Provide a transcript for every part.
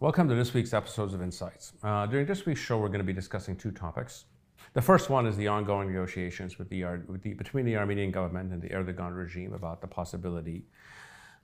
Welcome to this week's episodes of Insights. Uh, during this week's show, we're going to be discussing two topics. The first one is the ongoing negotiations with the, with the, between the Armenian government and the Erdogan regime about the possibility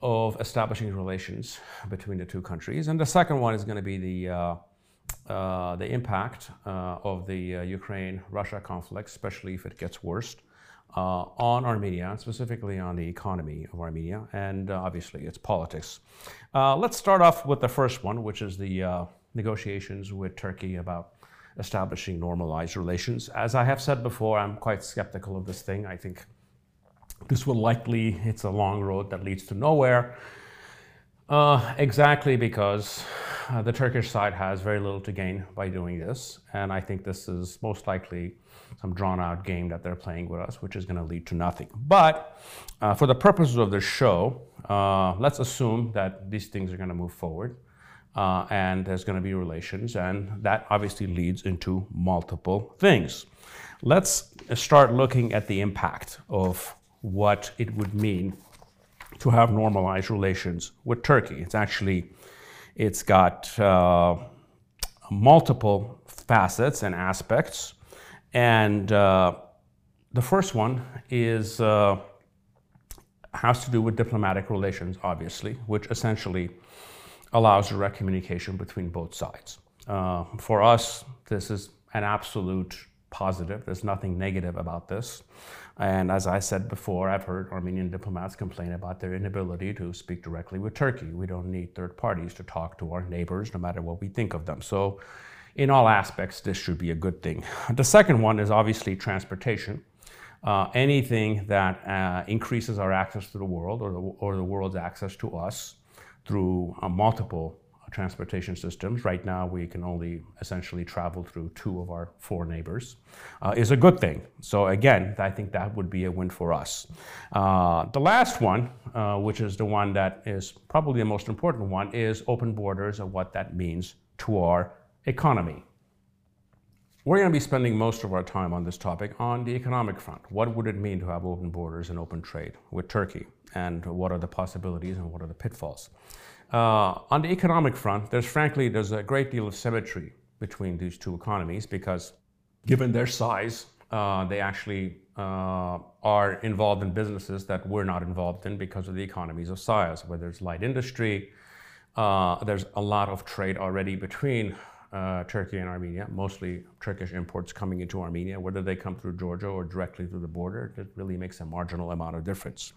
of establishing relations between the two countries. And the second one is going to be the, uh, uh, the impact uh, of the uh, Ukraine Russia conflict, especially if it gets worse, on Armenia, specifically on the economy of Armenia, and uh, obviously its politics. let's start off with the first one, which is the negotiations with Turkey about establishing normalized relations. As I have said before, I'm quite skeptical of this thing. I think this will likely, it's a long road that leads to nowhere. Uh, exactly because uh, the Turkish side has very little to gain by doing this. And I think this is most likely some drawn out game that they're playing with us, which is going to lead to nothing. But uh, for the purposes of this show, uh, let's assume that these things are going to move forward. Uh, and there's going to be relations, and that obviously leads into multiple things. Let's start looking at the impact of what it would mean to have normalized relations with Turkey. It's actually, it's got uh, multiple facets and aspects. And uh, the first one is uh, has to do with diplomatic relations, obviously, which essentially allows direct communication between both sides. Uh, for us, this is an absolute positive. There's nothing negative about this. And as I said before, I've heard Armenian diplomats complain about their inability to speak directly with Turkey. We don't need third parties to talk to our neighbors, no matter what we think of them. So, in all aspects, this should be a good thing. The second one is obviously transportation. Uh, anything that uh, increases our access to the world or the, or the world's access to us through uh, multiple transportation systems. Right now, we can only essentially travel through two of our four neighbors, uh, is a good thing. So, again, I think that would be a win for us. Uh, the last one, uh, which is the one that is probably the most important one, is open borders and what that means to our economy. We're going to be spending most of our time on this topic on the economic front. What would it mean to have open borders and open trade with Turkey? And what are the possibilities and what are the pitfalls? Uh, on the economic front, there's frankly there's a great deal of symmetry between these two economies because, given their size, uh, they actually uh, are involved in businesses that we're not involved in because of the economies of size. Whether it's light industry, uh, there's a lot of trade already between uh, Turkey and Armenia, mostly Turkish imports coming into Armenia, whether they come through Georgia or directly through the border, it really makes a marginal amount of difference.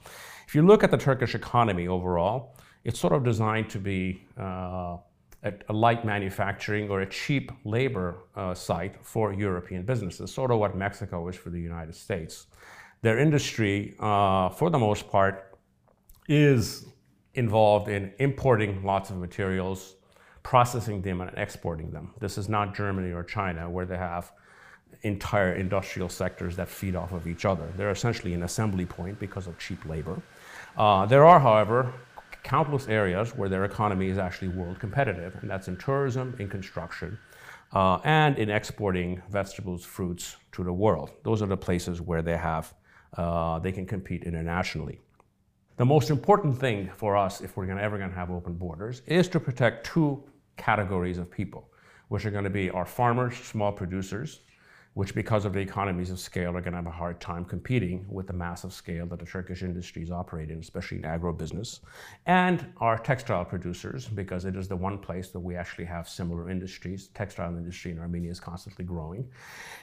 If you look at the Turkish economy overall, it's sort of designed to be uh, a, light manufacturing or a cheap labor uh, site for European businesses, sort of what Mexico is for the United States. Their industry, uh, for the most part, is involved in importing lots of materials, processing them, and exporting them. This is not Germany or China, where they have entire industrial sectors that feed off of each other. They're essentially an assembly point because of cheap labor. Uh, there are, however, countless areas where their economy is actually world competitive, and that's in tourism, in construction, uh, and in exporting vegetables, fruits to the world. Those are the places where they have uh, they can compete internationally. The most important thing for us, if we're gonna, ever going to have open borders, is to protect two categories of people, which are going to be our farmers, small producers, which because of the economies of scale are going to have a hard time competing with the massive scale that the Turkish industries operate in, especially in agro-business, and our textile producers, because it is the one place that we actually have similar industries. Textile industry in Armenia is constantly growing.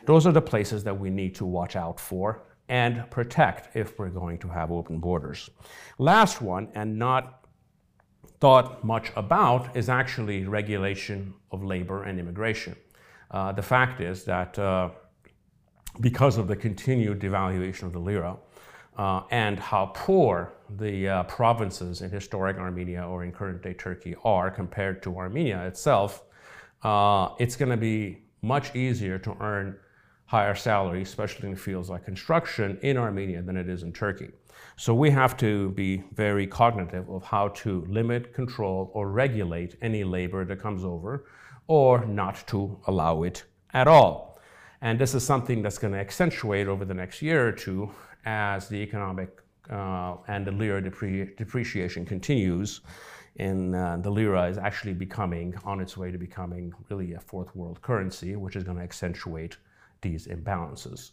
Those are the places that we need to watch out for and protect if we're going to have open borders. Last one, and not thought much about, is actually regulation of labor and immigration. Uh, the fact is that uh, because of the continued devaluation of the lira uh, and how poor the uh, provinces in historic Armenia or in current day Turkey are compared to Armenia itself, uh, it's going to be much easier to earn higher salaries, especially in fields like construction, in Armenia than it is in Turkey. So we have to be very cognitive of how to limit, control, or regulate any labor that comes over or not to allow it at all. And this is something that's going to accentuate over the next year or two as the economic uh, and the lira depre depreciation continues and uh, the lira is actually becoming on its way to becoming really a fourth world currency, which is going to accentuate these imbalances.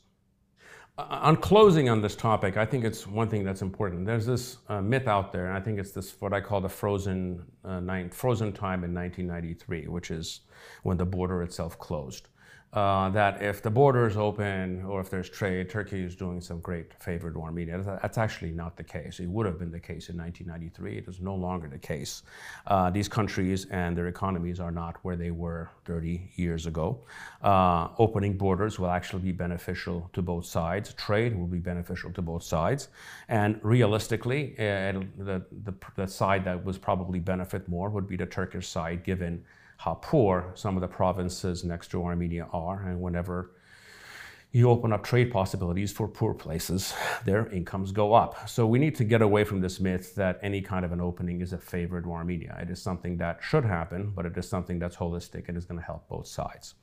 Uh, on closing on this topic, I think it's one thing that's important. There's this uh, myth out there, and I think it's this what I call the frozen uh, nine, frozen time in 1993, which is when the border itself closed uh, that if the border is open or if there's trade, Turkey is doing some great favor to Armenia. That's actually not the case. It would have been the case in 1993. It is no longer the case. Uh, these countries and their economies are not where they were 30 years ago. Uh, opening borders will actually be beneficial to both sides. Trade will be beneficial to both sides. And realistically, uh, the, the, the side that was probably benefit more would be the Turkish side, given how poor some of the provinces next to Armenia are. And whenever you open up trade possibilities for poor places, their incomes go up. So we need to get away from this myth that any kind of an opening is a favor to Armenia. It is something that should happen, but it is something that's holistic and is going to help both sides.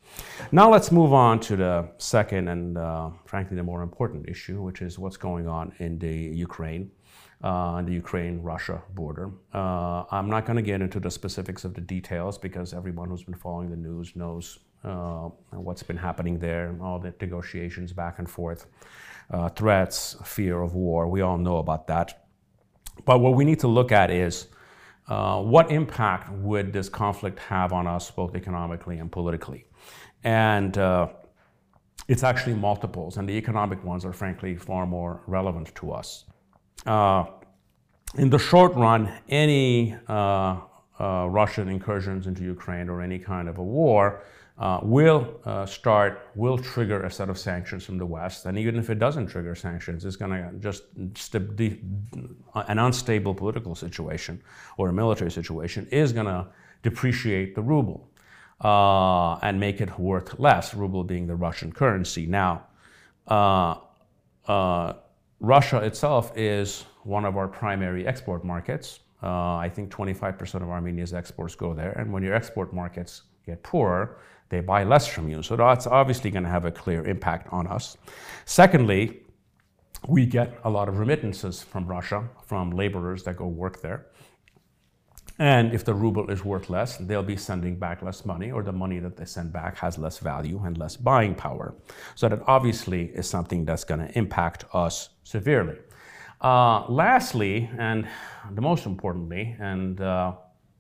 Now let's move on to the second and uh, frankly the more important issue, which is what's going on in the Ukraine uh, the Ukraine-Russia border. Uh, I'm not going to get into the specifics of the details because everyone who's been following the news knows uh, what's been happening there, and all the negotiations back and forth, threats, fear of war. We all know about that. But what we need to look at is uh, what impact would this conflict have on us, both economically and politically? And uh, it's actually multiples, and the economic ones are frankly far more relevant to us uh, in the short run, any uh, uh, Russian incursions into Ukraine or any kind of a war uh, will uh, start, will trigger a set of sanctions from the West. And even if it doesn't trigger sanctions, it's going to just an unstable political situation or a military situation is going to depreciate the ruble uh, and make it worth less, ruble being the Russian currency. Now, Russia itself is one of our primary export markets. Uh, I think 25% of Armenia's exports go there. And when your export markets get poorer, they buy less from you. So that's obviously going to have a clear impact on us. Secondly, we get a lot of remittances from Russia, from laborers that go work there. And if the ruble is worth less, they'll be sending back less money, or the money that they send back has less value and less buying power. So that obviously is something that's going to impact us severely. Uh, lastly, and the most importantly, and uh,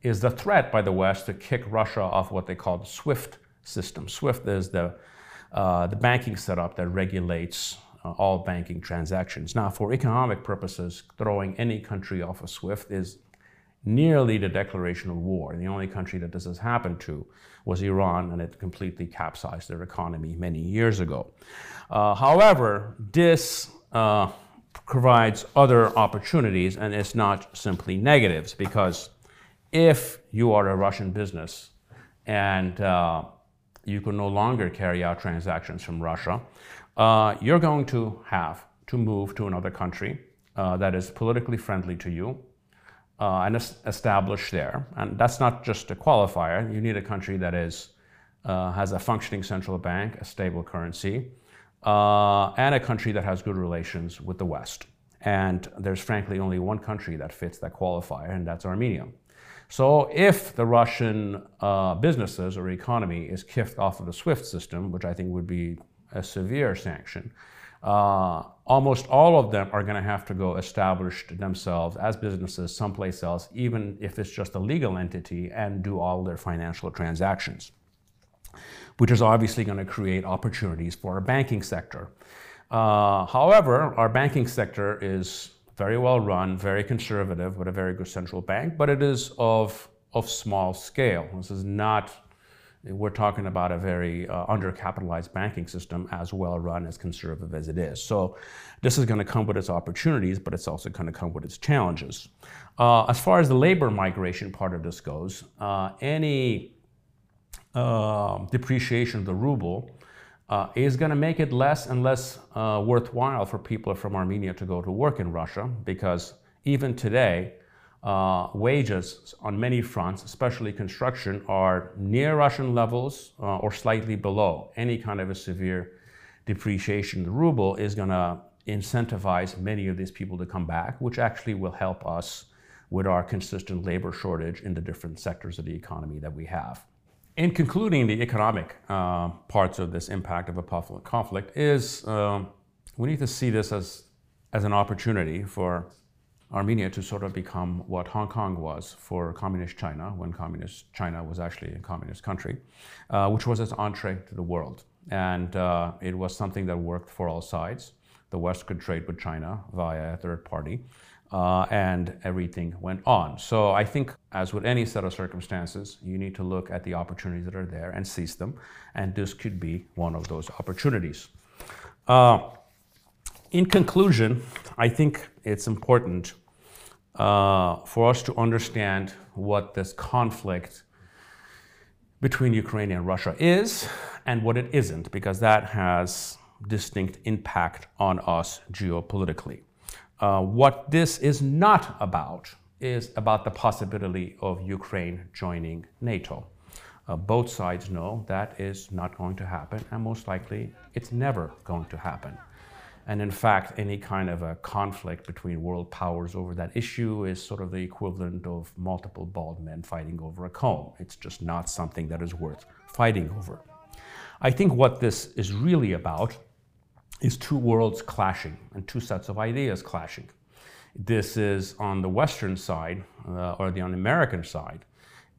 is the threat by the West to kick Russia off what they call the SWIFT system. SWIFT is the uh, the banking setup that regulates uh, all banking transactions. Now, for economic purposes, throwing any country off of SWIFT is nearly the declaration of war. The only country that this has happened to was Iran, and it completely capsized their economy many years ago. Uh, however, this uh, provides other opportunities, and it's not simply negatives, because if you are a Russian business and uh, you can no longer carry out transactions from Russia, uh, you're going to have to move to another country uh, that is politically friendly to you, uh, and establish there. And that's not just a qualifier. You need a country that is, uh, has a functioning central bank, a stable currency, uh, and a country that has good relations with the West. And there's frankly only one country that fits that qualifier, and that's Armenia. So if the Russian uh, businesses or economy is kicked off of the SWIFT system, which I think would be a severe sanction, uh, almost all of them are going to have to go establish themselves as businesses someplace else, even if it's just a legal entity, and do all their financial transactions, which is obviously going to create opportunities for our banking sector. Uh, however, our banking sector is very well run, very conservative, with a very good central bank, but it is of, of small scale. This is not we're talking about a very uh, undercapitalized banking system as well run as conservative as it is. So this is going to come with its opportunities, but it's also going to come with its challenges. Uh, as far as the labor migration part of this goes, uh, any um, depreciation of the ruble uh, is going to make it less and less uh, worthwhile for people from Armenia to go to work in Russia because even today, uh, wages on many fronts, especially construction, are near Russian levels uh, or slightly below. Any kind of a severe depreciation the ruble is going to incentivize many of these people to come back, which actually will help us with our consistent labor shortage in the different sectors of the economy that we have. In concluding the economic uh, parts of this impact of a conflict is um, we need to see this as, as an opportunity for Armenia to sort of become what Hong Kong was for communist China when communist China was actually a communist country, uh, which was its entree to the world. And uh, it was something that worked for all sides. The West could trade with China via a third party, uh, and everything went on. So I think, as with any set of circumstances, you need to look at the opportunities that are there and seize them, and this could be one of those opportunities. Uh, in conclusion, I think it's important uh, for us to understand what this conflict between Ukraine and Russia is and what it isn't, because that has distinct impact on us geopolitically. Uh, what this is not about is about the possibility of Ukraine joining NATO. Uh, both sides know that is not going to happen, and most likely it's never going to happen. And in fact, any kind of a conflict between world powers over that issue is sort of the equivalent of multiple bald men fighting over a comb. It's just not something that is worth fighting over. I think what this is really about is two worlds clashing and two sets of ideas clashing. This is on the Western side, uh, or the on American side,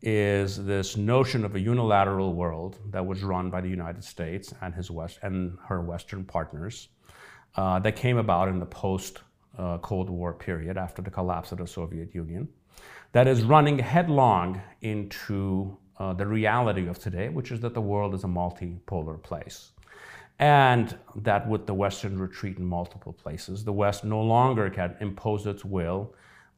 is this notion of a unilateral world that was run by the United States and his West and her Western partners uh, that came about in the post uh, Cold War period after the collapse of the Soviet Union that is running headlong into uh, the reality of today, which is that the world is a multipolar place. And that with the Western retreat in multiple places, the West no longer can impose its will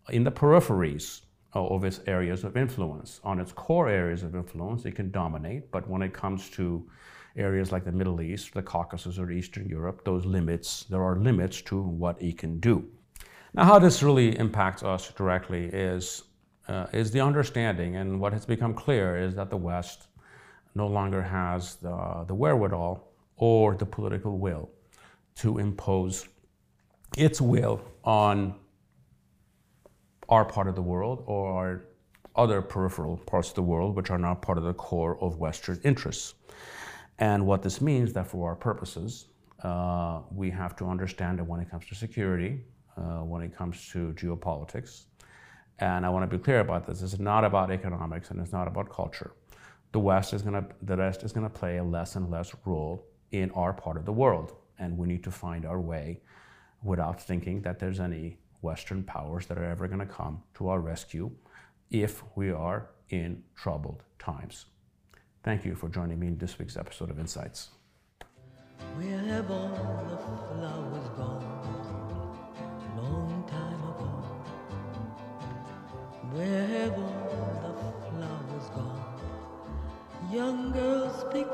in the peripheries of its areas of influence. On its core areas of influence, it can dominate, but when it comes to areas like the Middle East, the Caucasus, or Eastern Europe, those limits, there are limits to what it can do. Now, how this really impacts us directly is, uh, is the understanding, and what has become clear is that the West no longer has the, the wherewithal or the political will to impose its will on our part of the world or other peripheral parts of the world which are not part of the core of Western interests. And what this means that for our purposes, uh, we have to understand that when it comes to security, uh, when it comes to geopolitics, and I want to be clear about this, it's not about economics and it's not about culture. The West is going to, the West is going to play a less and less role in our part of the world, and we need to find our way without thinking that there's any Western powers that are ever going to come to our rescue if we are in troubled times. Thank you for joining me in this week's episode of Insights. Where have all the flowers gone? Long time ago. Where have all the flowers gone? Young girls pick